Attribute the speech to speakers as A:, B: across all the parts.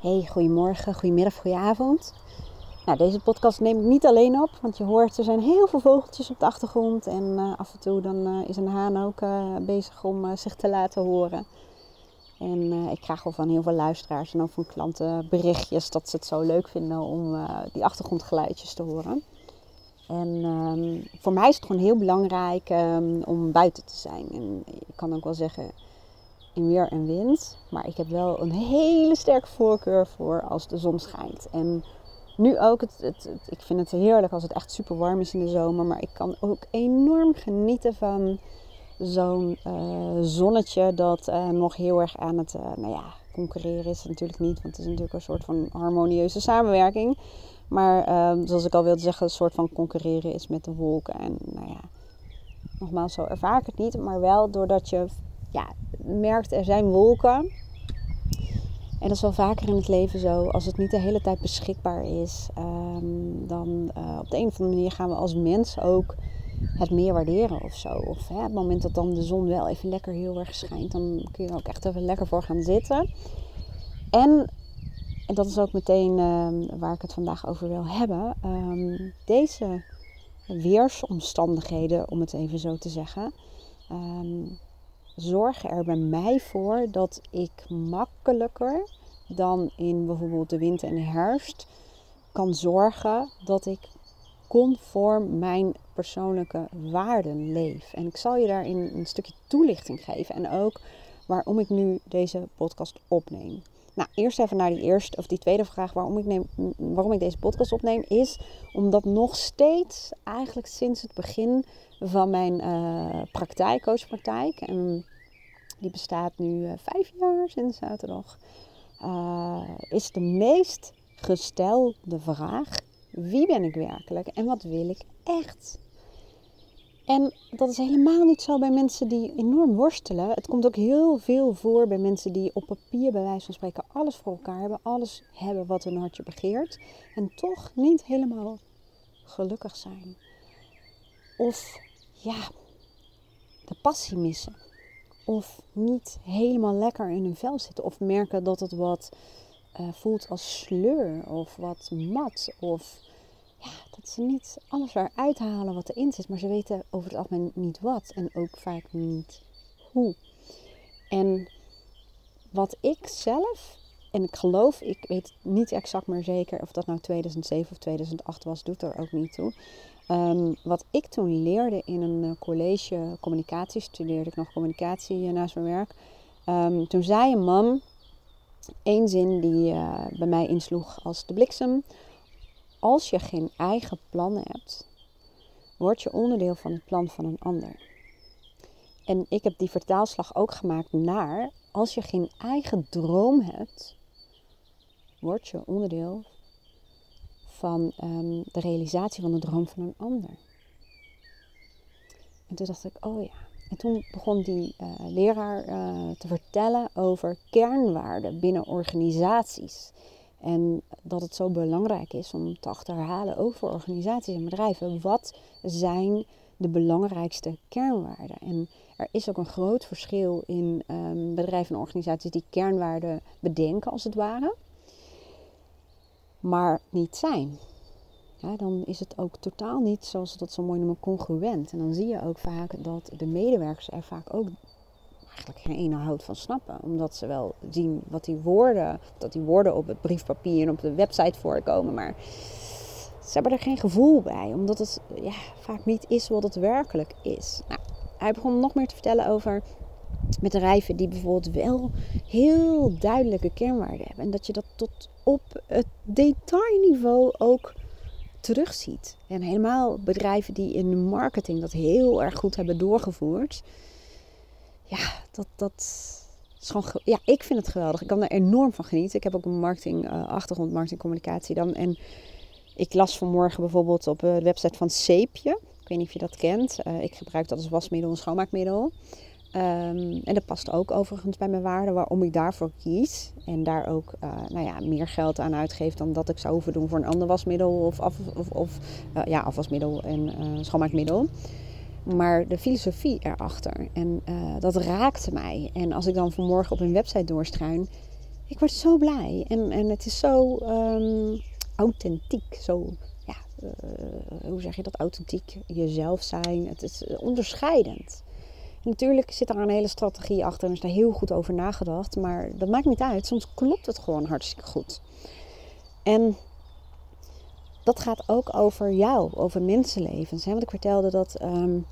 A: Hey, goedemorgen, goedemiddag, goedenavond. Nou, deze podcast neem ik niet alleen op, want je hoort er zijn heel veel vogeltjes op de achtergrond. En uh, af en toe dan uh, is een haan ook uh, bezig om zich te laten horen. En ik krijg wel van heel veel luisteraars en ook van klanten berichtjes dat ze het zo leuk vinden om die achtergrondgeluidjes te horen. En um, voor mij is het gewoon heel belangrijk um, om buiten te zijn. En ik kan ook wel zeggen, in weer en wind. Maar ik heb wel een hele sterke voorkeur voor als de zon schijnt. En nu ook, het, het, ik vind het heerlijk als het echt super warm is in de zomer. Maar ik kan ook enorm genieten van zo'n uh, zonnetje dat uh, nog heel erg aan het, uh, nou ja, concurreren is natuurlijk niet. Want het is natuurlijk een soort van harmonieuze samenwerking. Maar ehm, zoals ik al wilde zeggen, een soort van concurreren is met de wolken. En nou ja, nogmaals, zo ervaar ik het niet. Maar wel doordat je ja, merkt er zijn wolken. En dat is wel vaker in het leven zo. Als het niet de hele tijd beschikbaar is, um, dan uh, op de een of andere manier gaan we als mens ook het meer waarderen of zo. Of hè, het moment dat dan de zon wel even lekker heel erg schijnt, dan kun je er ook echt even lekker voor gaan zitten. En, en dat is ook meteen uh, waar ik het vandaag over wil hebben. Um, deze weersomstandigheden, om het even zo te zeggen. Um, zorgen er bij mij voor dat ik makkelijker dan in bijvoorbeeld de winter en herfst kan zorgen dat ik conform mijn persoonlijke waarden leef. En ik zal je daarin een stukje toelichting geven en ook waarom ik nu deze podcast opneem. Nou, eerst even naar die eerste of die tweede vraag waarom ik, neem, waarom ik deze podcast opneem, is omdat nog steeds, eigenlijk sinds het begin van mijn uh, praktijk, coachpraktijk, en die bestaat nu uh, vijf jaar sinds zaterdag, uh, is de meest gestelde vraag: wie ben ik werkelijk en wat wil ik echt? En dat is helemaal niet zo bij mensen die enorm worstelen. Het komt ook heel veel voor bij mensen die op papier, bij wijze van spreken, alles voor elkaar hebben. Alles hebben wat hun hartje begeert. En toch niet helemaal gelukkig zijn. Of ja, de passie missen. Of niet helemaal lekker in hun vel zitten. Of merken dat het wat uh, voelt als sleur. Of wat mat. Of ja, dat ze niet alles eruit halen wat erin zit. Maar ze weten over het algemeen niet wat. En ook vaak niet hoe. En wat ik zelf, en ik geloof, ik weet niet exact meer zeker of dat nou 2007 of 2008 was, doet er ook niet toe. Um, wat ik toen leerde in een uh, college communicatie, studeerde ik nog communicatie naast mijn werk. Um, toen zei een man één zin die uh, bij mij insloeg als de bliksem. Als je geen eigen plan hebt, word je onderdeel van het plan van een ander. En ik heb die vertaalslag ook gemaakt naar als je geen eigen droom hebt, word je onderdeel van um, de realisatie van de droom van een ander. En toen dacht ik, oh ja. En toen begon die uh, leraar uh, te vertellen over kernwaarden binnen organisaties. En dat het zo belangrijk is om te achterhalen, ook voor organisaties en bedrijven, wat zijn de belangrijkste kernwaarden. En er is ook een groot verschil in um, bedrijven en organisaties die kernwaarden bedenken, als het ware maar niet zijn. Ja, dan is het ook totaal niet, zoals dat zo mooi noemen, congruent. En dan zie je ook vaak dat de medewerkers er vaak ook eigenlijk geen ene hout van snappen. Omdat ze wel zien wat die woorden, dat die woorden op het briefpapier en op de website voorkomen. Maar ze hebben er geen gevoel bij. Omdat het ja, vaak niet is wat het werkelijk is. Nou, hij begon nog meer te vertellen over bedrijven die bijvoorbeeld wel heel duidelijke kernwaarden hebben. En dat je dat tot op het detailniveau ook terugziet. En helemaal bedrijven die in de marketing dat heel erg goed hebben doorgevoerd. Ja, dat, dat is gewoon. Ja, ik vind het geweldig. Ik kan er enorm van genieten. Ik heb ook een marketing uh, achtergrond, marketingcommunicatie dan. En ik las vanmorgen bijvoorbeeld op de website van Seepje. Ik weet niet of je dat kent. Uh, ik gebruik dat als wasmiddel en schoonmaakmiddel. Um, en dat past ook overigens bij mijn waarde waarom ik daarvoor kies. En daar ook nou ja, meer geld aan uitgeef dan dat ik zou hoeven doen voor een ander wasmiddel of, af, of, of ja, afwasmiddel en schoonmaakmiddel. Maar de filosofie erachter. En dat raakte mij. En als ik dan vanmorgen op een website doorstruin, ik word zo blij. En, en het is zo ehm, authentiek. Zo, ja, eh, hoe zeg je dat? Authentiek jezelf zijn. Het is onderscheidend. natuurlijk zit daar een hele strategie achter en is daar heel goed over nagedacht. Maar dat maakt niet uit. Soms klopt het gewoon hartstikke goed. En dat gaat ook over jou, over mensenlevens. Hè? Want ik vertelde dat um,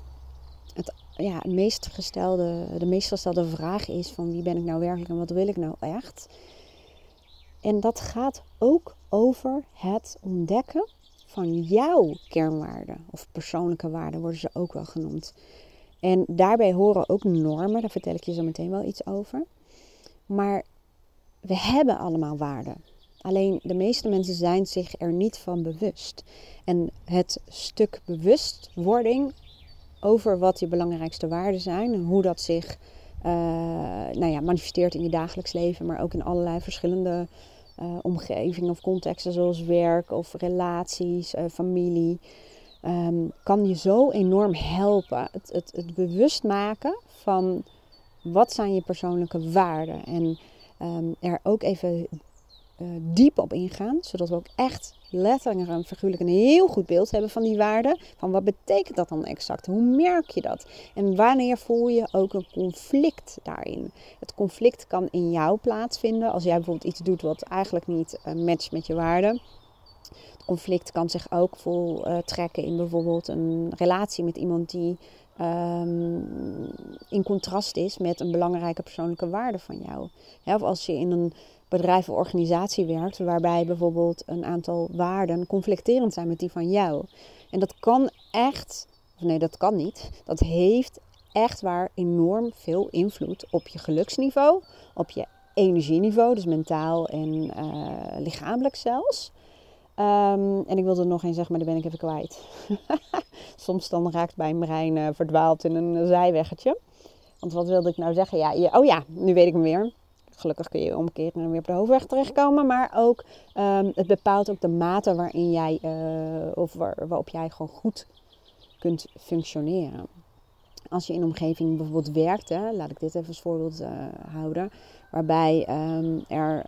A: het ja, meest gestelde, de meest gestelde vraag is van wie ben ik nou werkelijk en wat wil ik nou echt. En dat gaat ook over het ontdekken van jouw kernwaarden. Of persoonlijke waarden worden ze ook wel genoemd. En daarbij horen ook normen, daar vertel ik je zo meteen wel iets over. Maar we hebben allemaal waarden. Alleen de meeste mensen zijn zich er niet van bewust. En het stuk bewustwording over wat je belangrijkste waarden zijn en hoe dat zich uh, nou ja, manifesteert in je dagelijks leven, maar ook in allerlei verschillende uh, omgevingen of contexten, zoals werk of relaties, uh, familie, um, kan je zo enorm helpen. Het, het, bewust maken van wat zijn je persoonlijke waarden en um, er ook even uh, diep op ingaan, zodat we ook echt letterlijk en figuurlijk een heel goed beeld hebben van die waarden. Van wat betekent dat dan exact? Hoe merk je dat? En wanneer voel je ook een conflict daarin? Het conflict kan in jou plaatsvinden als jij bijvoorbeeld iets doet wat eigenlijk niet uh, matcht met je waarden. Conflict kan zich ook voltrekken uh, in bijvoorbeeld een relatie met iemand die um, in contrast is met een belangrijke persoonlijke waarde van jou. of als je in een bedrijf of organisatie werkt, waarbij bijvoorbeeld een aantal waarden conflicterend zijn met die van jou. En dat kan echt, of nee, dat kan niet. Dat heeft echt waar enorm veel invloed op je geluksniveau, op je energieniveau, dus mentaal en uh, lichamelijk zelfs. Um, en ik wilde er nog één zeggen, maar die ben ik even kwijt. Soms dan raakt mijn brein uh, verdwaald in een zijweggetje. Want wat wilde ik nou zeggen? Ja, oh ja, nu weet ik hem weer. Gelukkig kun je omkeren en weer op de hoofdweg terechtkomen. Maar ook, um, het bepaalt ook de mate waarin jij, uh, of waar, waarop jij gewoon goed kunt functioneren. Als je in een omgeving bijvoorbeeld werkt, hè, laat ik dit even als voorbeeld uh, houden. Waarbij um, er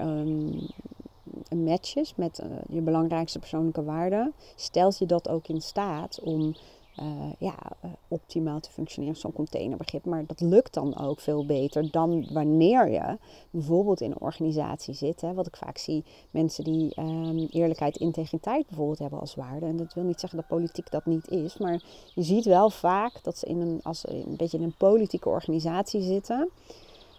A: een match is met uh, je belangrijkste persoonlijke waarden. Stelt je dat ook in staat om uh, ja, uh, optimaal te functioneren, zo'n containerbegrip. Maar dat lukt dan ook veel beter dan wanneer je bijvoorbeeld in een organisatie zit. Hè, wat ik vaak zie, mensen die um, eerlijkheid, integriteit bijvoorbeeld hebben als waarde. En dat wil niet zeggen dat politiek dat niet is. Maar je ziet wel vaak dat ze in een, als een beetje in een politieke organisatie zitten.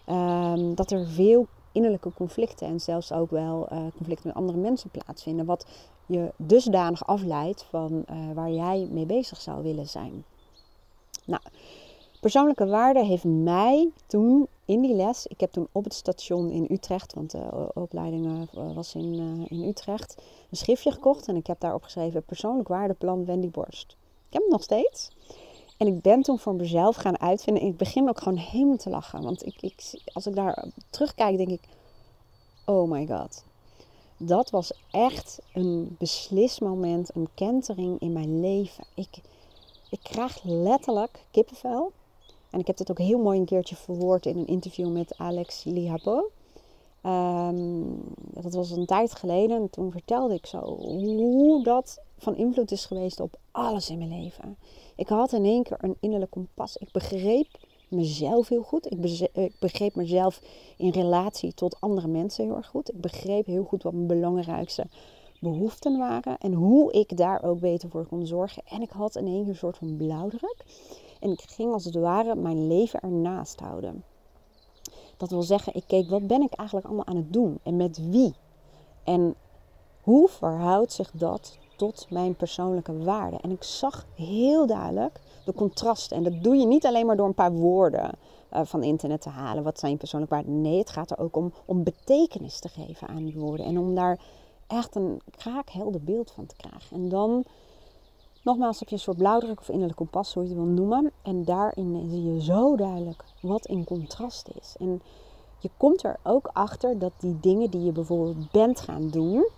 A: Um, dat er veel innerlijke conflicten en zelfs ook wel uh, conflicten met andere mensen plaatsvinden. Wat je dusdanig afleidt van uh, waar jij mee bezig zou willen zijn. Nou, persoonlijke waarde heeft mij toen in die les, ik heb toen op het station in Utrecht, want de opleiding uh, was in, in Utrecht, een schriftje gekocht en ik heb daarop geschreven persoonlijk waardeplan Wendy Borst. Ik heb het nog steeds. En ik ben toen voor mezelf gaan uitvinden. En ik begin ook gewoon helemaal te lachen. Want ik, ik, als ik daar terugkijk, denk ik: oh my god dat was echt een beslismoment, een kentering in mijn leven. Ik, ik krijg letterlijk kippenvel. En ik heb dit ook heel mooi een keertje verwoord in een interview met Alex Lihapo. Um, dat was een tijd geleden en toen vertelde ik zo hoe dat van invloed is geweest op alles in mijn leven. Ik had in één keer een innerlijk kompas. Ik begreep mezelf heel goed. Ik, ik, begreep mezelf in relatie tot andere mensen heel erg goed. Ik begreep heel goed wat mijn belangrijkste behoeften waren en hoe ik daar ook beter voor kon zorgen. En ik had in één keer een soort van blauwdruk. En ik ging als het ware mijn leven ernaast houden. Dat wil zeggen, ik keek wat ben ik eigenlijk allemaal aan het doen en met wie. En hoe verhoudt zich dat tot mijn persoonlijke waarden? En ik zag heel duidelijk de contrasten. En dat doe je niet alleen maar door een paar woorden uh, van internet te halen. Wat zijn je persoonlijke waarden? Nee, het gaat er ook om, om betekenis te geven aan die woorden. En om daar echt een kraakhelder beeld van te krijgen. En dan, nogmaals, heb je een soort blauwdruk of innerlijk kompas, hoe je het wil noemen. En daarin zie je zo duidelijk wat in contrast is. En je komt er ook achter dat die dingen die je bijvoorbeeld bent gaan doen,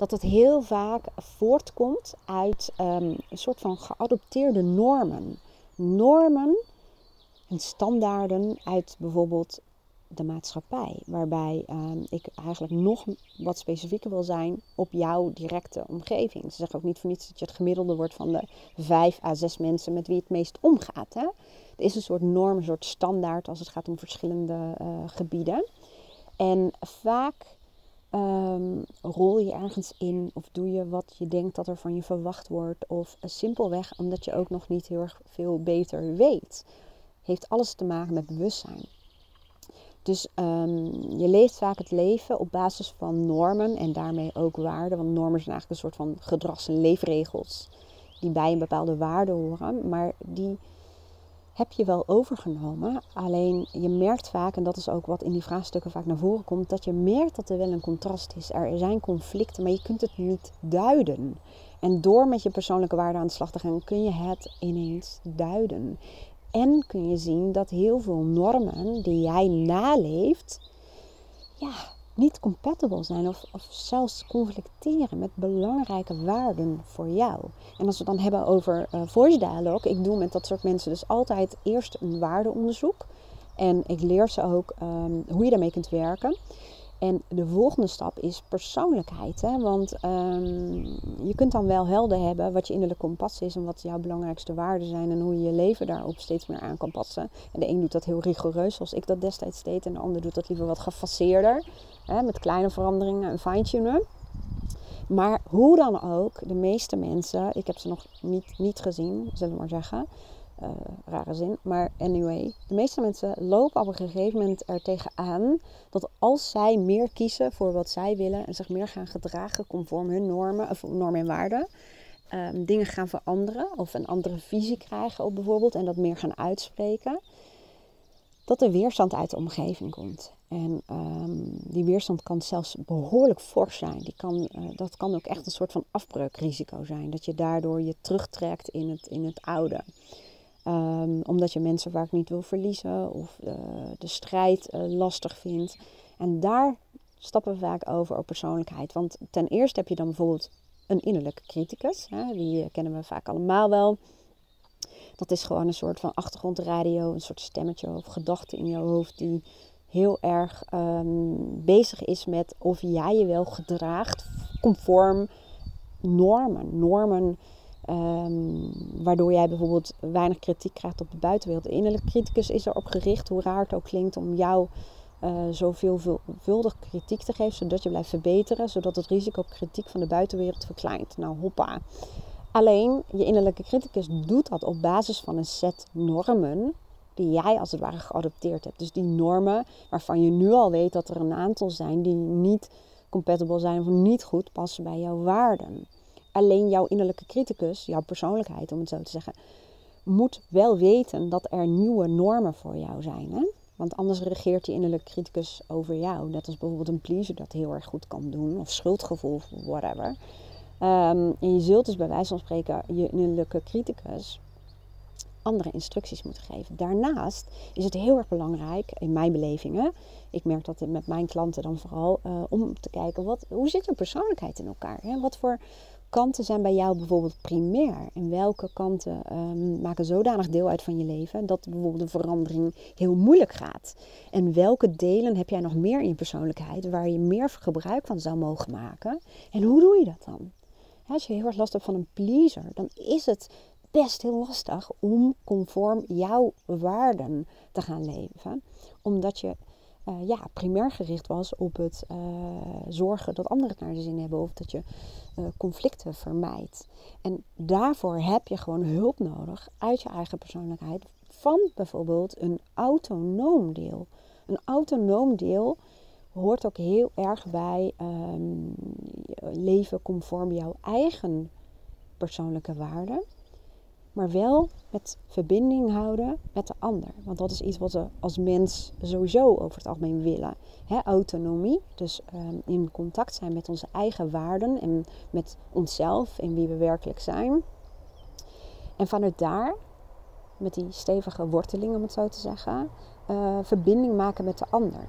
A: dat het heel vaak voortkomt uit um, een soort van geadopteerde normen. Normen en standaarden uit bijvoorbeeld de maatschappij. Waarbij ehm, ik eigenlijk nog wat specifieker wil zijn op jouw directe omgeving. Ze zeggen ook niet voor niets dat je het gemiddelde wordt van de vijf à zes mensen met wie het meest omgaat. Hè? Er is een soort norm, een soort standaard als het gaat om verschillende uh, gebieden. En vaak um, rol je ergens in of doe je wat je denkt dat er van je verwacht wordt. Of simpelweg omdat je ook nog niet heel erg veel beter weet. Heeft alles te maken met bewustzijn. Dus um, je leeft vaak het leven op basis van normen en daarmee ook waarden. Want normen zijn eigenlijk een soort van gedrags- en leefregels die bij een bepaalde waarde horen. Maar die heb je wel overgenomen. Alleen je merkt vaak, en dat is ook wat in die vraagstukken vaak naar voren komt, dat je merkt dat er wel een contrast is. Er zijn conflicten, maar je kunt het niet duiden. En door met je persoonlijke waarde aan de slag te gaan, kun je het ineens duiden. En kun je zien dat heel veel normen die jij naleeft, ja, niet compatible zijn of, of zelfs conflicteren met belangrijke waarden voor jou. En als we dan hebben over uh, voice dialogue, ik doe met dat soort mensen dus altijd eerst een waardeonderzoek. En ik leer ze ook um, hoe je daarmee kunt werken. En de volgende stap is persoonlijkheid. Hè? Want um, je kunt dan wel helder hebben wat je innerlijke kompas is en wat jouw belangrijkste waarden zijn en hoe je je leven daarop steeds meer aan kan passen. En de een doet dat heel rigoureus, zoals ik dat destijds deed, en de ander doet dat liever wat gefaseerder, met kleine veranderingen en fine-tunen. Maar hoe dan ook, de meeste mensen, ik heb ze nog niet, niet gezien, zullen we maar zeggen, uh, rare zin. Maar anyway, de meeste mensen lopen op een gegeven moment er tegenaan dat als zij meer kiezen voor wat zij willen en zich meer gaan gedragen conform hun normen, of normen en waarden, um, dingen gaan veranderen of een andere visie krijgen op bijvoorbeeld en dat meer gaan uitspreken, dat er weerstand uit de omgeving komt. En um, die weerstand kan zelfs behoorlijk fors zijn. Die kan, uh, dat kan ook echt een soort van afbreukrisico zijn. Dat je daardoor je terugtrekt in het, in het oude. Um, omdat je mensen vaak niet wil verliezen of uh, de strijd uh, lastig vindt. En daar stappen we vaak over op persoonlijkheid. Want ten eerste heb je dan bijvoorbeeld een innerlijke criticus. Hè? Die kennen we vaak allemaal wel. Dat is gewoon een soort van achtergrondradio, een soort stemmetje of gedachte in je hoofd die heel erg um, bezig is met of jij je wel gedraagt conform normen. Normen Um, waardoor jij bijvoorbeeld weinig kritiek krijgt op de buitenwereld. De innerlijke criticus is erop gericht, hoe raar het ook klinkt, om jou uh, zoveelvuldig kritiek te geven, zodat je blijft verbeteren, zodat het risico op kritiek van de buitenwereld verkleint. Nou, hoppa. Alleen, je innerlijke criticus doet dat op basis van een set normen die jij als het ware geadopteerd hebt. Dus die normen waarvan je nu al weet dat er een aantal zijn die niet compatible zijn of niet goed passen bij jouw waarden. Alleen jouw innerlijke criticus, jouw persoonlijkheid om het zo te zeggen, moet wel weten dat er nieuwe normen voor jou zijn. Hè? Want anders regeert die innerlijke criticus over jou. Net als bijvoorbeeld een pleaser dat heel erg goed kan doen, of schuldgevoel, whatever. Um, en je zult dus bij wijze van spreken je innerlijke criticus andere instructies moeten geven. Daarnaast is het heel erg belangrijk, in mijn belevingen, ik merk dat met mijn klanten dan vooral, uh, om te kijken wat, hoe zit je persoonlijkheid in elkaar? Hè? Wat voor kanten zijn bij jou bijvoorbeeld primair? En welke kanten um, maken zodanig deel uit van je leven dat bijvoorbeeld een verandering heel moeilijk gaat? En welke delen heb jij nog meer in je persoonlijkheid waar je meer gebruik van zou mogen maken? En hoe doe je dat dan? Als je heel erg last hebt van een pleaser, dan is het best heel lastig om conform jouw waarden te gaan leven. Omdat je uh, ja, primair gericht was op het uh, zorgen dat anderen het naar de zin hebben of dat je uh, conflicten vermijdt. En daarvoor heb je gewoon hulp nodig uit je eigen persoonlijkheid van bijvoorbeeld een autonoom deel. Een autonoom deel hoort ook heel erg bij um, leven conform jouw eigen persoonlijke waarden maar wel met verbinding houden met de ander. Want dat is iets wat we als mens sowieso over het algemeen willen. autonomie, dus um, in contact zijn met onze eigen waarden en met onszelf en wie we werkelijk zijn. En vanuit daar, met die stevige worteling om het zo te zeggen, uh, verbinding maken met de ander.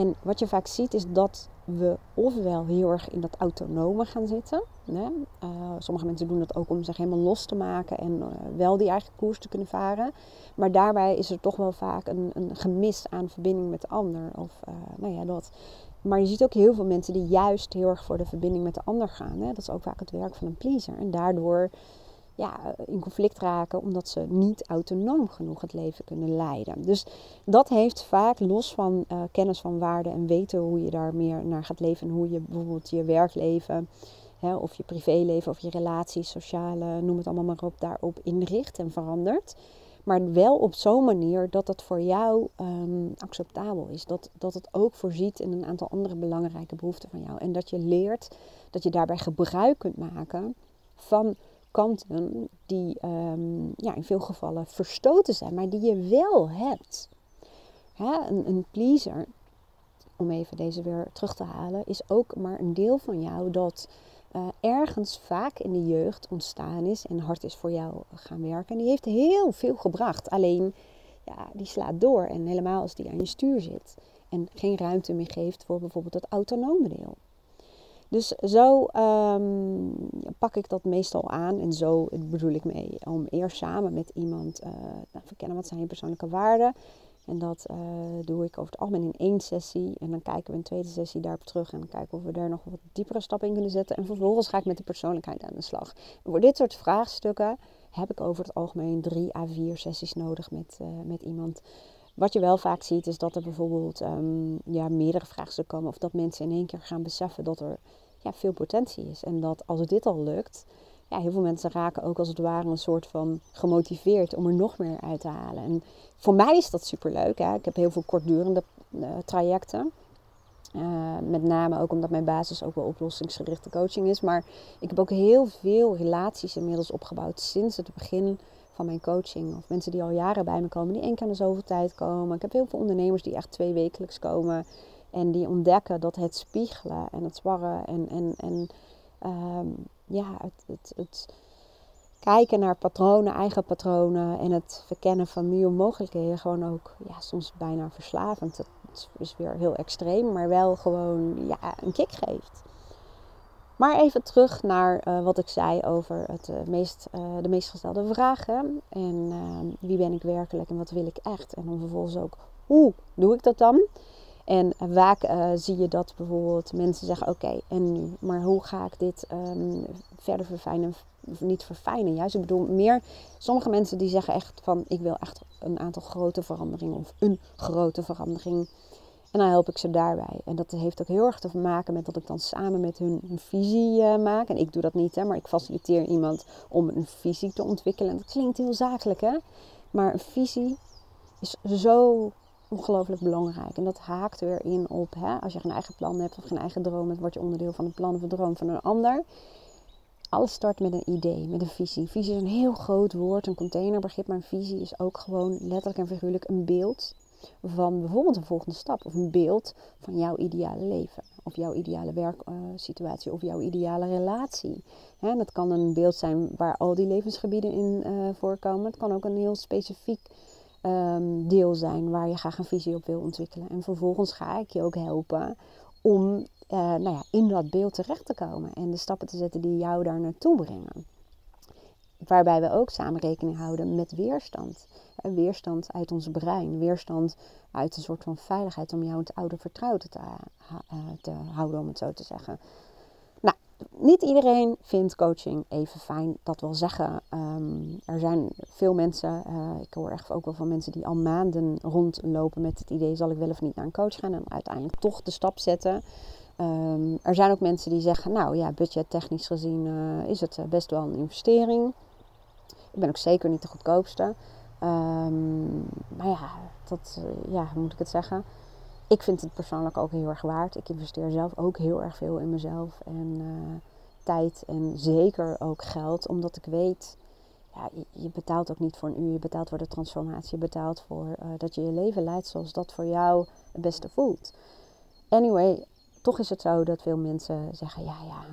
A: En wat je vaak ziet is dat we ofwel heel erg in dat autonome gaan zitten. Hè? Uh, sommige mensen doen dat ook om zich helemaal los te maken en uh, wel die eigen koers te kunnen varen. Maar daarbij is er toch wel vaak een, een gemis aan verbinding met de ander. Of uh, nou ja, dat. Maar je ziet ook heel veel mensen die juist heel erg voor de verbinding met de ander gaan. Hè? Dat is ook vaak het werk van een pleaser. En daardoor ja, in conflict raken omdat ze niet autonoom genoeg het leven kunnen leiden. Dus dat heeft vaak los van uh, kennis van waarde en weten hoe je daar meer naar gaat leven en hoe je bijvoorbeeld je werkleven hè, of je privéleven of je relaties, sociale, noem het allemaal maar op, daarop inricht en verandert. Maar wel op zo'n manier dat het voor jou um, acceptabel is. Dat, dat het ook voorziet in een aantal andere belangrijke behoeften van jou. En dat je leert dat je daarbij gebruik kunt maken van kanten die um, ja, in veel gevallen verstoten zijn, maar die je wel hebt. Een, een pleaser, om even deze weer terug te halen, is ook maar een deel van jou dat uh, ergens vaak in de jeugd ontstaan is en hard is voor jou gaan werken. En die heeft heel veel gebracht. Alleen, ja, die slaat door. En helemaal als die aan je stuur zit. En geen ruimte meer geeft voor bijvoorbeeld het autonome deel. Dus zo um, pak ik dat meestal aan. En zo bedoel ik mee om eerst samen met iemand uh, nou, verkennen wat zijn je persoonlijke waarden. En dat uh, doe ik over het algemeen in één sessie. En dan kijken we een tweede sessie daarop terug. En kijken of we daar nog wat diepere stappen in kunnen zetten. En vervolgens ga ik met de persoonlijkheid aan de slag. Voor dit soort vraagstukken heb ik over het algemeen drie à vier sessies nodig met, uh, met iemand. Wat je wel vaak ziet is dat er bijvoorbeeld um, ja, meerdere vraagstukken komen. Of dat mensen in één keer gaan beseffen dat er ja, veel potentie is. En dat als dit al lukt, ja, heel veel mensen raken ook als het ware een soort van gemotiveerd om er nog meer uit te halen. En voor mij is dat superleuk. Hè? Ik heb heel veel kortdurende uh, trajecten. Uh, met name ook omdat mijn basis ook wel oplossingsgerichte coaching is. Maar ik heb ook heel veel relaties inmiddels opgebouwd sinds het begin van mijn coaching. Of mensen die al jaren bij me komen, die één keer in de zoveel tijd komen. Ik heb heel veel ondernemers die echt twee wekelijks komen. En die ontdekken dat het spiegelen en het sparren en, en, en um, ja, het, het, het, kijken naar patronen, eigen patronen en het verkennen van nieuwe mogelijkheden gewoon ook ja, soms bijna verslavend. Dat is weer heel extreem, maar wel gewoon ja, een kick geeft. Maar even terug naar uh, wat ik zei over het, uh, meest, uh, de meest gestelde vragen. En ehm, wie ben ik werkelijk en wat wil ik echt? En dan vervolgens ook, hoe doe ik dat dan? En vaak zie je dat bijvoorbeeld mensen zeggen: Oké, en nu? Maar hoe ga ik dit um, verder verfijnen? Of niet verfijnen, juist. Ik bedoel, meer. Sommige mensen die zeggen echt van: Ik wil echt een aantal grote veranderingen of een grote verandering. En dan help ik ze daarbij. En dat heeft ook heel erg te maken met dat ik dan samen met hun een visie uh, maak. En ik doe dat niet, hè, maar ik faciliteer iemand om een visie te ontwikkelen. En dat klinkt heel zakelijk, hè? Maar een visie is zo ongelooflijk belangrijk. En dat haakt weer in op, hè, als je geen eigen plan hebt of geen eigen droom hebt, word je onderdeel van een plan of een droom van een ander. Alles start met een idee, met een visie. Visie is een heel groot woord, een containerbegrip, maar een visie is ook gewoon letterlijk en figuurlijk een beeld van bijvoorbeeld een volgende stap of een beeld van jouw ideale leven of jouw ideale werksituatie of jouw ideale relatie. Dat kan een beeld zijn waar al die levensgebieden in uh, voorkomen. Het kan ook een heel specifiek um, deel zijn waar je graag een visie op wil ontwikkelen. En vervolgens ga ik je ook helpen om uh, nou ja, in dat beeld terecht te komen en de stappen te zetten die jou daar naartoe brengen. Waarbij we ook samen rekening houden met weerstand. En weerstand uit ons brein, weerstand uit een soort van veiligheid om jou het oude vertrouwde te, uh, te houden, om het zo te zeggen niet iedereen vindt coaching even fijn. Dat wil zeggen, um, er zijn veel mensen, uh, ik hoor echt ook wel van mensen die al maanden rondlopen met het idee: zal ik wel of niet naar een coach gaan? En uiteindelijk toch de stap zetten. Um, er zijn ook mensen die zeggen: Nou ja, budgettechnisch gezien uh, is het best wel een investering. Ik ben ook zeker niet de goedkoopste. Um, maar ja, dat, uh, ja, hoe moet ik het zeggen? ik vind het persoonlijk ook heel erg waard. Ik investeer zelf ook heel erg veel in mezelf. En uh, tijd en zeker ook geld. Omdat ik weet, ja, je, betaalt ook niet voor een uur. Je betaalt voor de transformatie. Je betaalt voor uh, dat je je leven leidt zoals dat voor jou het beste voelt. Anyway, toch is het zo dat veel mensen zeggen, ja, ja,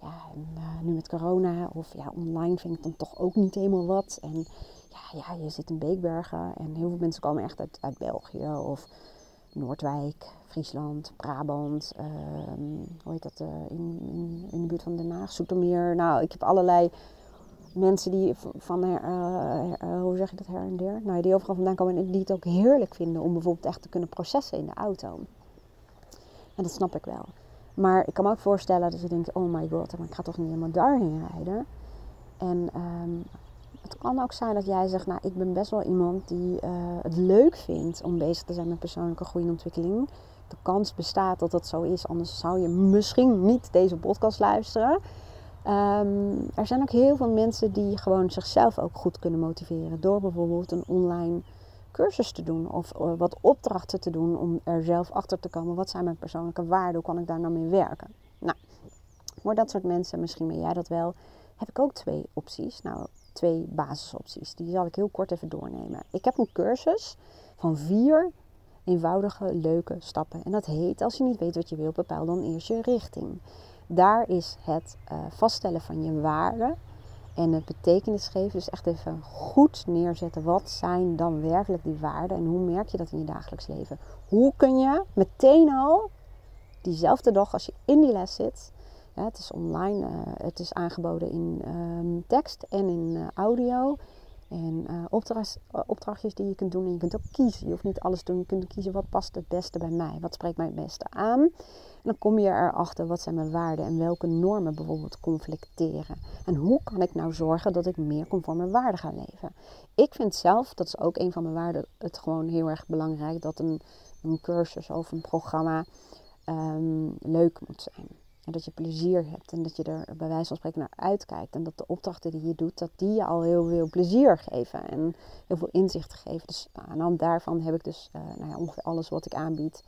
A: ja en, uh, nu met corona of ja, online vind ik dan toch ook niet helemaal wat. En ja, ja je zit in Beekbergen en heel veel mensen komen echt uit, uit België of Noordwijk, Friesland, Brabant, ehm, hoe heet dat, in, in, in, de buurt van Den Haag, Zoetermeer. Nou, ik heb allerlei mensen die van, uh, hoe zeg je dat, her en der, nou, die overal vandaan komen en die het ook heerlijk vinden om bijvoorbeeld echt te kunnen processen in de auto. En dat snap ik wel. Maar ik kan me ook voorstellen dat je denkt, oh my god, maar ik ga toch niet helemaal daarheen rijden. En ehm, het kan ook zijn dat jij zegt, nou ik ben best wel iemand die het leuk vindt om bezig te zijn met persoonlijke groei en ontwikkeling. De kans bestaat dat dat zo is, anders zou je misschien niet deze podcast luisteren. Ehm, er zijn ook heel veel mensen die gewoon zichzelf ook goed kunnen motiveren. Door bijvoorbeeld een online cursus te doen of eh, wat opdrachten te doen om er zelf achter te komen. Wat zijn mijn persoonlijke waarden? Hoe kan ik daar nou mee werken? Nou, voor dat soort mensen, misschien ben jij dat wel, heb ik ook twee opties. Nou, twee basisopties. Die zal ik heel kort even doornemen. Ik heb een cursus van vier eenvoudige, leuke stappen. En dat heet, als je niet weet wat je wil, bepaal dan eerst je richting. Daar is het uh, vaststellen van je waarden en het betekenis geven. Dus echt even goed neerzetten. Wat zijn dan werkelijk die waarden en hoe merk je dat in je dagelijks leven? Hoe kun je meteen al diezelfde dag als je in die les zit. het is online, uh, het is aangeboden in um, tekst en in uh, audio. En uh, opdrachtjes die je kunt doen. En je kunt ook kiezen. Je hoeft niet alles te doen. Je kunt kiezen wat past het beste bij mij. Wat spreekt mij het beste aan. En dan kom je erachter wat zijn mijn waarden en welke normen bijvoorbeeld conflicteren. En hoe kan ik nou zorgen dat ik meer conform mijn waarden ga leven. Ik vind zelf, dat is ook een van mijn waarden, het gewoon heel erg belangrijk dat een, een cursus of een programma um, leuk moet zijn. En dat je plezier hebt en dat je er bij wijze van spreken naar uitkijkt. En dat de opdrachten die je doet, dat die je al heel veel plezier geven en heel veel inzicht geven. Dus nou, aan de hand daarvan heb ik dus uh, nou ja, ongeveer alles wat ik aanbied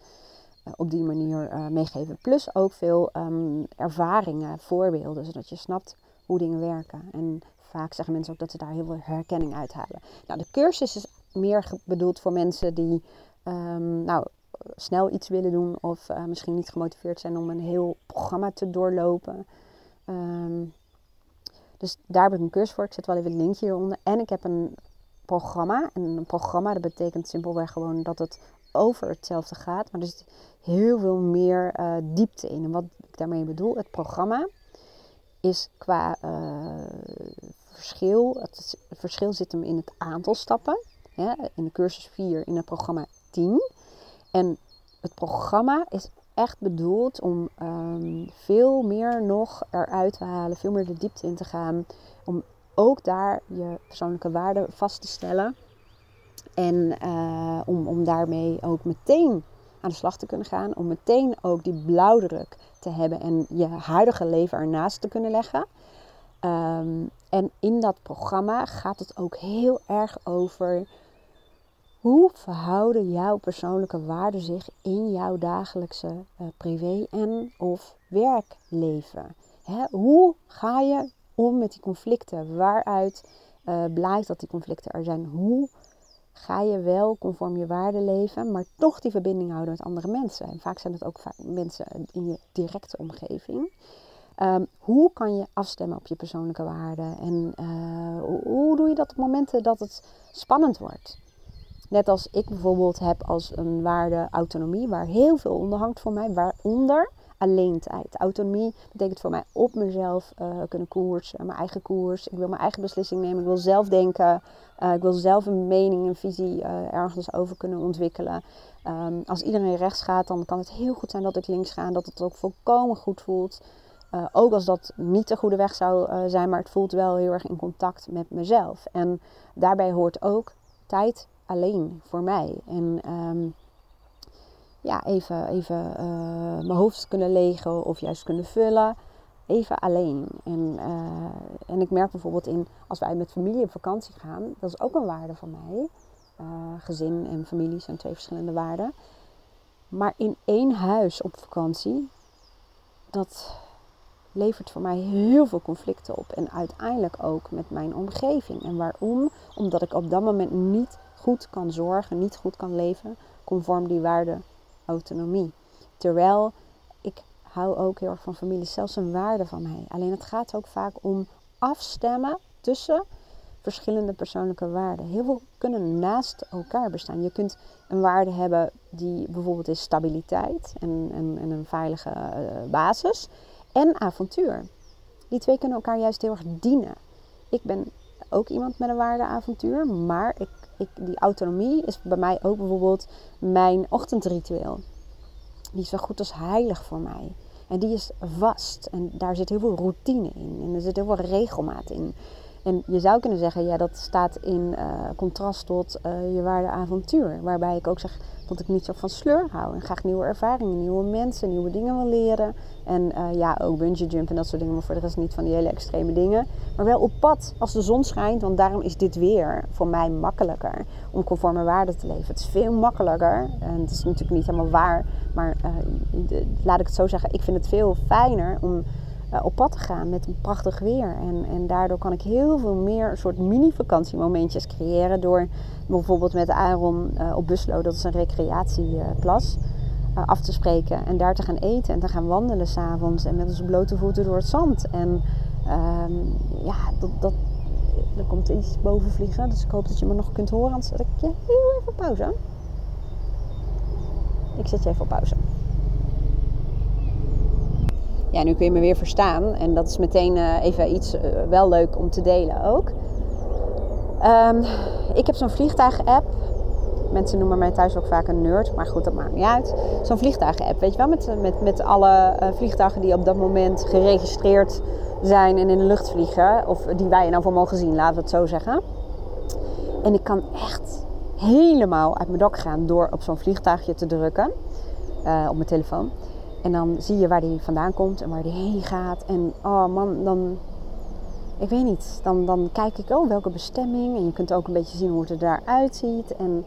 A: uh, op die manier uh, meegeven. Plus ook veel um, ervaringen, voorbeelden, zodat je snapt hoe dingen werken. En vaak zeggen mensen ook dat ze daar heel veel herkenning uithalen. Nou, de cursus is meer bedoeld voor mensen die um, nou, snel iets willen doen of uh, misschien niet gemotiveerd zijn om een heel programma te doorlopen. Um, dus daar heb ik een cursus voor. Ik zet wel even een linkje hieronder. En ik heb een programma. En een programma, dat betekent simpelweg gewoon dat het over hetzelfde gaat. Maar er zit heel veel meer uh, diepte in. En wat ik daarmee bedoel, het programma is qua uh, verschil. Het, verschil zit hem in het aantal stappen. In de cursus 4, in het programma 10. En het programma is echt bedoeld om um, veel meer nog eruit te halen, veel meer de diepte in te gaan. Om ook daar je persoonlijke waarden vast te stellen. En uh, om, om daarmee ook meteen aan de slag te kunnen gaan. Om meteen ook die blauwdruk te hebben en je huidige leven ernaast te kunnen leggen. Um, en in dat programma gaat het ook heel erg over hoe verhouden jouw persoonlijke waarden zich in jouw dagelijkse uh, privé- en of werkleven? Hè? Hoe ga je om met die conflicten? Waaruit uh, blijkt dat die conflicten er zijn? Hoe ga je wel conform je waarden leven, maar toch die verbinding houden met andere mensen? En vaak zijn het ook mensen in je directe omgeving. Um, hoe kan je afstemmen op je persoonlijke waarden? En hoe, hoe doe je dat op momenten dat het spannend wordt? Net als ik bijvoorbeeld heb als een waarde autonomie, waar heel veel onder hangt voor mij, waaronder tijd. Autonomie betekent voor mij op mezelf uh, kunnen koersen, mijn eigen koers. Ik wil mijn eigen beslissing nemen, ik wil zelf denken, uh, ik wil zelf een mening, een visie uh, ergens over kunnen ontwikkelen. Um, als iedereen rechts gaat, dan kan het heel goed zijn dat ik links ga en dat het ook volkomen goed voelt. ook als dat niet de goede weg zou zijn, maar het voelt wel heel erg in contact met mezelf. En daarbij hoort ook tijd alleen voor mij. En um, ja, even, even uh, mijn hoofd kunnen legen of juist kunnen vullen. Even alleen. En, uh, en ik merk bijvoorbeeld in, als wij met familie op vakantie gaan, dat is ook een waarde van mij. Uh, gezin en familie zijn twee verschillende waarden. Maar in één huis op vakantie, dat levert voor mij heel veel conflicten op. En uiteindelijk ook met mijn omgeving. En waarom? Omdat ik op dat moment niet goed kan zorgen, niet goed kan leven, conform die waarde autonomie. Terwijl ik hou ook heel erg van familie, zelfs een waarde van mij. Alleen het gaat ook vaak om afstemmen tussen verschillende persoonlijke waarden. Heel veel kunnen naast elkaar bestaan. Je kunt een waarde hebben die bijvoorbeeld is stabiliteit en, en, en een veilige uh, basis. En avontuur. Die twee kunnen elkaar juist heel erg dienen. Ik ben ook iemand met een waarde avontuur, maar ik, ik, die autonomie is bij mij ook bijvoorbeeld mijn ochtendritueel. Die is zo goed als heilig voor mij. En die is vast. En daar zit heel veel routine in. En er zit heel veel regelmaat in. En je zou kunnen zeggen, ja, dat staat in uh, contrast tot uh, je waarde avontuur. Waarbij ik ook zeg dat ik niet zo van sleur hou. En graag nieuwe ervaringen, nieuwe mensen, nieuwe dingen wil leren. En uh, ja, ook bungee jump en dat soort dingen. Maar voor de rest niet van die hele extreme dingen. Maar wel op pad als de zon schijnt. Want daarom is dit weer voor mij makkelijker om conform mijn waarde te leven. Het is veel makkelijker. En het is natuurlijk niet helemaal waar. Maar laat ik het zo zeggen. Ik vind het veel fijner om uh, op pad te gaan met een prachtig weer. En, en daardoor kan ik heel veel meer soort mini-vakantiemomentjes creëren. Door bijvoorbeeld met Aaron uh, op Buslo, dat is een recreatieplas, uh, af te spreken. En daar te gaan eten en te gaan wandelen s'avonds. En met onze blote voeten door het zand. En um, ja, dat, dat, er komt iets boven vliegen. Dus ik hoop dat je me nog kunt horen. Anders zet ik je heel even pauze. Ik zet je even op pauze ja, nu kun je me weer verstaan. En dat is meteen uh, even iets uh, wel leuk om te delen ook. Um, ik heb zo'n vliegtuig-app. Mensen noemen mij thuis ook vaak een nerd, maar goed, dat maakt niet uit. Zo'n vliegtuigen-app, weet je wel, met, met, met alle uh, vliegtuigen die op dat moment geregistreerd zijn en in de lucht vliegen. Of die wij nou voor mogen zien, laten we het zo zeggen. En ik kan echt helemaal uit mijn dak gaan door op zo'n vliegtuigje te drukken op mijn telefoon. En dan zie je waar die vandaan komt en waar die heen gaat. En oh man, dan. Ik weet niet. Dan, dan kijk ik, oh, welke bestemming. En je kunt ook een beetje zien hoe het er daaruit ziet. En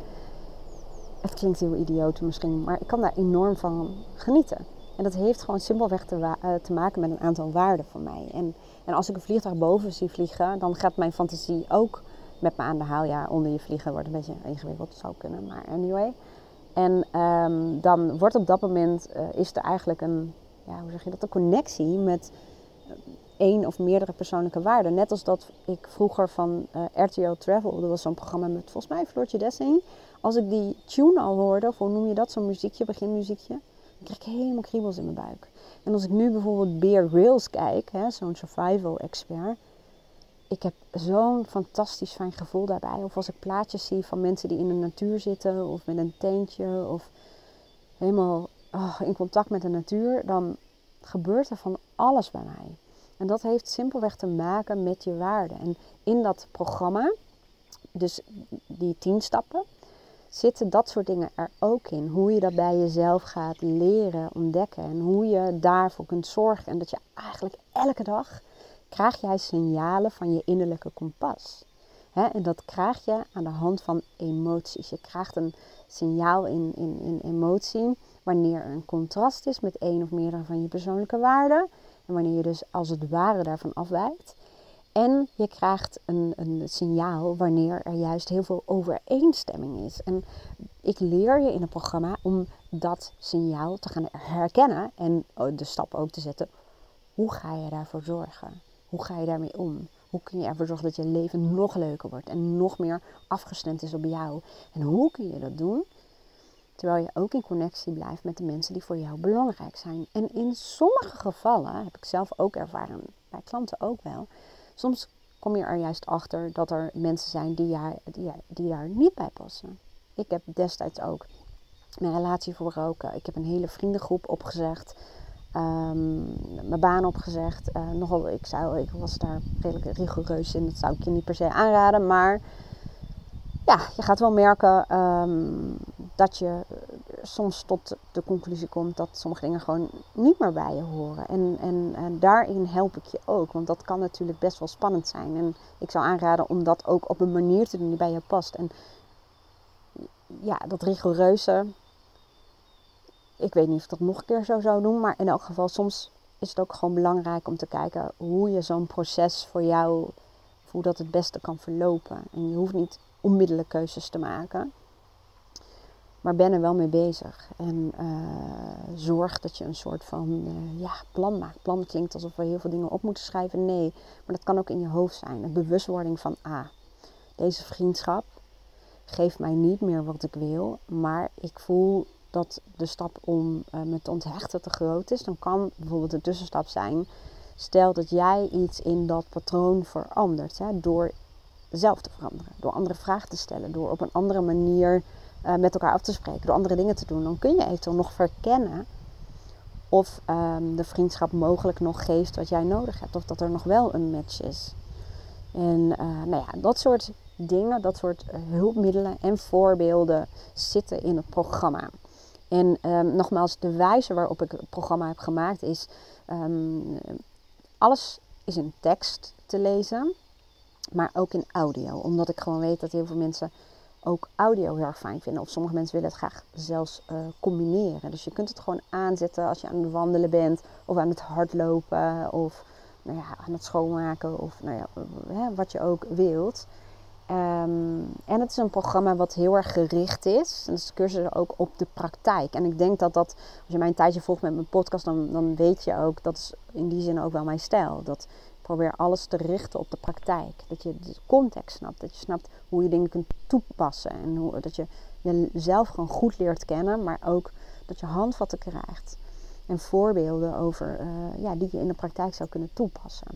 A: het klinkt heel idioot misschien, maar ik kan daar enorm van genieten. En dat heeft gewoon simpelweg te, uh, te maken met een aantal waarden voor mij. En, en als ik een vliegtuig boven zie vliegen, dan gaat mijn fantasie ook met me aan de haal. Ja, onder je vliegen wordt een beetje ingewikkeld, zou kunnen, maar anyway. En um, dan wordt op dat moment, uh, is er eigenlijk een, ja, hoe zeg je dat, een connectie met één of meerdere persoonlijke waarden. Net als dat ik vroeger van uh, RTO Travel, dat was zo'n programma met volgens mij Floortje Dessing. Als ik die tune al hoorde, of hoe noem je dat, zo'n muziekje, beginmuziekje, dan krijg ik helemaal kriebels in mijn buik. En als ik nu bijvoorbeeld Bear Rails kijk, zo'n survival expert, ik heb zo'n fantastisch fijn gevoel daarbij. Of als ik plaatjes zie van mensen die in de natuur zitten of met een tentje of helemaal oh, in contact met de natuur, dan gebeurt er van alles bij mij. En dat heeft simpelweg te maken met je waarden. En in dat programma, dus die tien stappen, zitten dat soort dingen er ook in. Hoe je dat bij jezelf gaat leren, ontdekken en hoe je daarvoor kunt zorgen. En dat je eigenlijk elke dag krijg jij signalen van je innerlijke kompas. en dat krijg je aan de hand van emoties. Je krijgt een signaal in, in, in emotie wanneer er een contrast is met één of meerdere van je persoonlijke waarden. En wanneer je dus als het ware daarvan afwijkt. En je krijgt een, een signaal wanneer er juist heel veel overeenstemming is. En ik leer je in het programma om dat signaal te gaan herkennen en de stap ook te zetten. Hoe ga je daarvoor zorgen? Hoe ga je daarmee om? Hoe kun je ervoor zorgen dat je leven nog leuker wordt en nog meer afgestemd is op jou? En hoe kun je dat doen? Terwijl je ook in connectie blijft met de mensen die voor jou belangrijk zijn. En in sommige gevallen, heb ik zelf ook ervaren, bij klanten ook wel, soms kom je er juist achter dat er mensen zijn die, ja, die, daar niet bij passen. Ik heb destijds ook mijn relatie voorbroken. Ik heb een hele vriendengroep opgezegd. Um, mijn baan opgezegd. Uh, nogal, ik, zou, ik was daar redelijk rigoureus in. Dat zou ik je niet per se aanraden. Maar ja, je gaat wel merken um, dat je soms tot de conclusie komt dat sommige dingen gewoon niet meer bij je horen. En, en, en, daarin help ik je ook. Want dat kan natuurlijk best wel spannend zijn. En ik zou aanraden om dat ook op een manier te doen die bij je past. En ja, dat rigoureuze, ik weet niet of ik dat nog een keer zo zou doen. Maar in elk geval, soms is het ook gewoon belangrijk om te kijken hoe je zo'n proces voor jou, hoe dat het beste kan verlopen. En je hoeft niet onmiddellijk keuzes te maken. Maar ben er wel mee bezig. En uh, zorg dat je een soort van uh, ja, plan maakt. Plan klinkt alsof we heel veel dingen op moeten schrijven. Nee, maar dat kan ook in je hoofd zijn. Een bewustwording van, ah, deze vriendschap geeft mij niet meer wat ik wil, maar ik voel dat de stap om uh, me te onthechten te groot is, dan kan bijvoorbeeld een tussenstap zijn. Stel dat jij iets in dat patroon verandert hè, door zelf te veranderen, door andere vragen te stellen, door op een andere manier uh, met elkaar af te spreken, door andere dingen te doen. Dan kun je eventueel nog verkennen of um, de vriendschap mogelijk nog geeft wat jij nodig hebt, of dat er nog wel een match is. En uh, nou ja, dat soort dingen, dat soort hulpmiddelen en voorbeelden zitten in het programma. En um, nogmaals, de wijze waarop ik het programma heb gemaakt is: um, alles is in tekst te lezen, maar ook in audio. Omdat ik gewoon weet dat heel veel mensen ook audio heel erg fijn vinden. Of sommige mensen willen het graag zelfs uh, combineren. Dus je kunt het gewoon aanzetten als je aan het wandelen bent, of aan het hardlopen, of nou ja, aan het schoonmaken, of nou ja, wat je ook wilt. Um, en het is een programma wat heel erg gericht is. Dus de cursus ook op de praktijk. En ik denk dat dat, als je mij een tijdje volgt met mijn podcast, dan, dan weet je ook, dat is in die zin ook wel mijn stijl. Dat ik probeer alles te richten op de praktijk. Dat je de context snapt. Dat je snapt hoe je dingen kunt toepassen. En hoe, dat je jezelf gewoon goed leert kennen, maar ook dat je handvatten krijgt. En voorbeelden over, uh, ja, die je in de praktijk zou kunnen toepassen.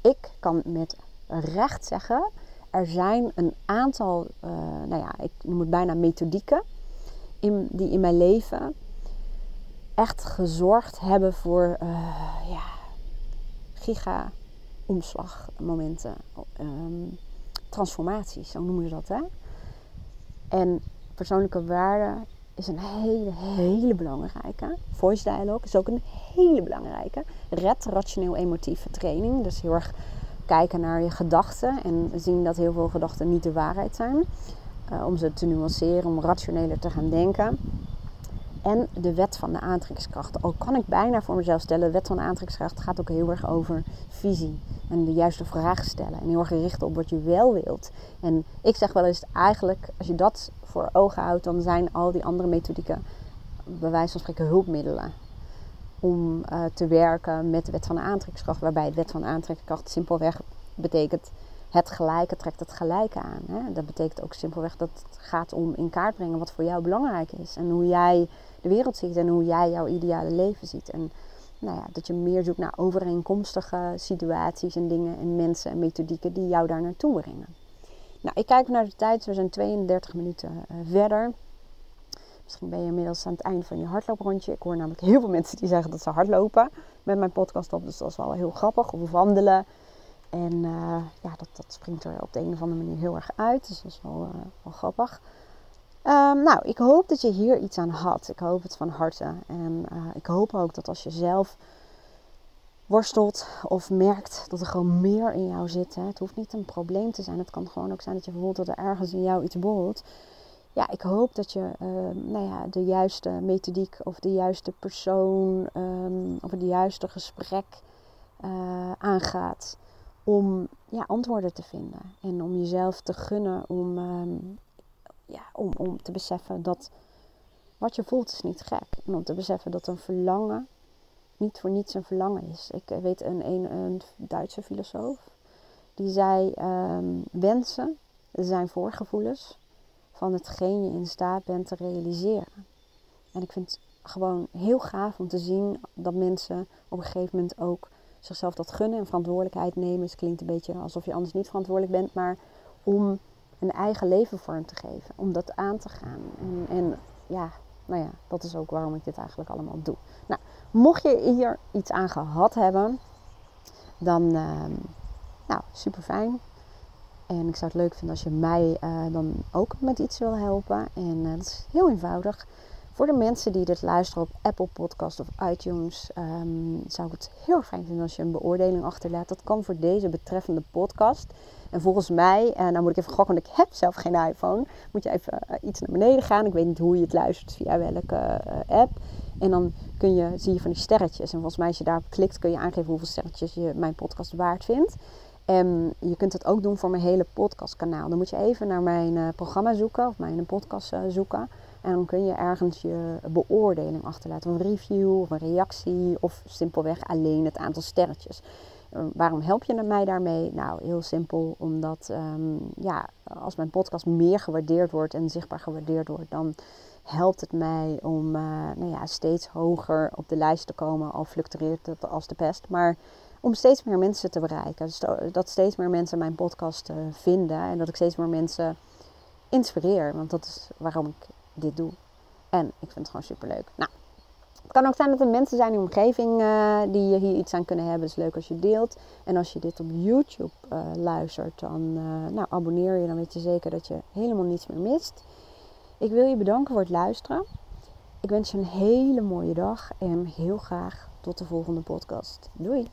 A: Ik kan met recht zeggen er zijn een aantal, uh, nou ja, ik noem het bijna methodieken, in, die in mijn leven echt gezorgd hebben voor uh, ja, giga omslagmomenten, um, transformaties, zo noemen ze dat. Hè? En persoonlijke waarde is een hele, hele belangrijke. Voice dialogue is ook een hele belangrijke. Red, rationeel emotieve training. Dus heel erg kijken naar je gedachten en zien dat heel veel gedachten niet de waarheid zijn. Uh, om ze te nuanceren, om rationeler te gaan denken. En de wet van de aantrekkingskracht. Al kan ik bijna voor mezelf stellen, de wet van de aantrekkingskracht gaat ook heel erg over visie. En de juiste vraag stellen. En heel erg gericht op wat je wel wilt. En ik zeg wel eens eigenlijk, als je dat voor ogen houdt, dan zijn al die andere methodieken bij wijze van spreken hulpmiddelen om uh, te werken met de wet van de aantrekkingskracht. Waarbij de wet van de aantrekkingskracht simpelweg betekent het gelijke trekt het gelijke aan. Hè? Dat betekent ook simpelweg dat het gaat om in kaart brengen wat voor jou belangrijk is. En hoe jij de wereld ziet en hoe jij jouw ideale leven ziet. En nou ja, dat je meer zoekt naar overeenkomstige situaties en dingen en mensen en methodieken die jou daar naartoe brengen. Nou, ik kijk naar de tijd. We zijn 32 minuten uh, verder. Misschien ben je inmiddels aan het einde van je hardlooprondje. Ik hoor namelijk heel veel mensen die zeggen dat ze hardlopen met mijn podcast op. Dus dat is wel heel grappig. Of wandelen. En uh, ja, dat, dat springt er op de een of andere manier heel erg uit. Dus dat is wel, uh, wel grappig. Um, nou, ik hoop dat je hier iets aan had. Ik hoop het van harte. En uh, ik hoop ook dat als je zelf worstelt of merkt dat er gewoon meer in jou zit. Hè, het hoeft niet een probleem te zijn. Het kan gewoon ook zijn dat je voelt dat er ergens in jou iets borrelt ja, ik hoop dat je uh, nou ja, de juiste methodiek of de juiste persoon um, of het juiste gesprek uh, aangaat om ja, antwoorden te vinden. En om jezelf te gunnen om, um, ja, om, om te beseffen dat wat je voelt is niet gek. En om te beseffen dat een verlangen niet voor niets een verlangen is. Ik weet een, een, een Duitse filosoof die zei: wensen zijn voorgevoelens van hetgeen je in staat bent te realiseren. En ik vind het gewoon heel gaaf om te zien dat mensen op een gegeven moment ook zichzelf dat gunnen en verantwoordelijkheid nemen. Het klinkt een beetje alsof je anders niet verantwoordelijk bent, maar om een eigen leven vorm te geven, om dat aan te gaan. En, en ja, nou ja, dat is ook waarom ik dit eigenlijk allemaal doe. Nou, mocht je hier iets aan gehad hebben, dan, uh, nou, super fijn. En ik zou het leuk vinden als je mij uh, dan ook met iets wil helpen. En uh, dat is heel eenvoudig. Voor de mensen die dit luisteren op Apple Podcast of iTunes, um, zou ik het heel fijn vinden als je een beoordeling achterlaat. Dat kan voor deze betreffende podcast. En volgens mij, en uh, nou moet ik even gokken, want ik heb zelf geen iPhone. Moet je even iets naar beneden gaan. Ik weet niet hoe je het luistert, via welke app. En dan kun je, zie je van die sterretjes. En volgens mij als je daarop klikt, kun je aangeven hoeveel sterretjes je mijn podcast waard vindt. En je kunt het ook doen voor mijn hele podcastkanaal. Dan moet je even naar mijn uh, programma zoeken of mijn podcast uh, zoeken. En dan kun je ergens je beoordeling achterlaten. Een review of een reactie of simpelweg alleen het aantal sterretjes. waarom help je mij daarmee? Nou, heel simpel, omdat ehm, ja, als mijn podcast meer gewaardeerd wordt en zichtbaar gewaardeerd wordt, dan helpt het mij om nou ja, steeds hoger op de lijst te komen, al fluctueert het als de pest. Maar om steeds meer mensen te bereiken. Dus dat steeds meer mensen mijn podcast uh, vinden en dat ik steeds meer mensen inspireer. Want dat is waarom ik dit doe. En ik vind het gewoon super leuk. Nou, het kan ook zijn dat er mensen zijn in de omgeving uh, die hier iets aan kunnen hebben. Is leuk als je deelt. En als je dit op YouTube uh, luistert, dan nou, abonneer je. Dan weet je zeker dat je helemaal niets meer mist. Ik wil je bedanken voor het luisteren. Ik wens je een hele mooie dag en heel graag tot de volgende podcast. Doei!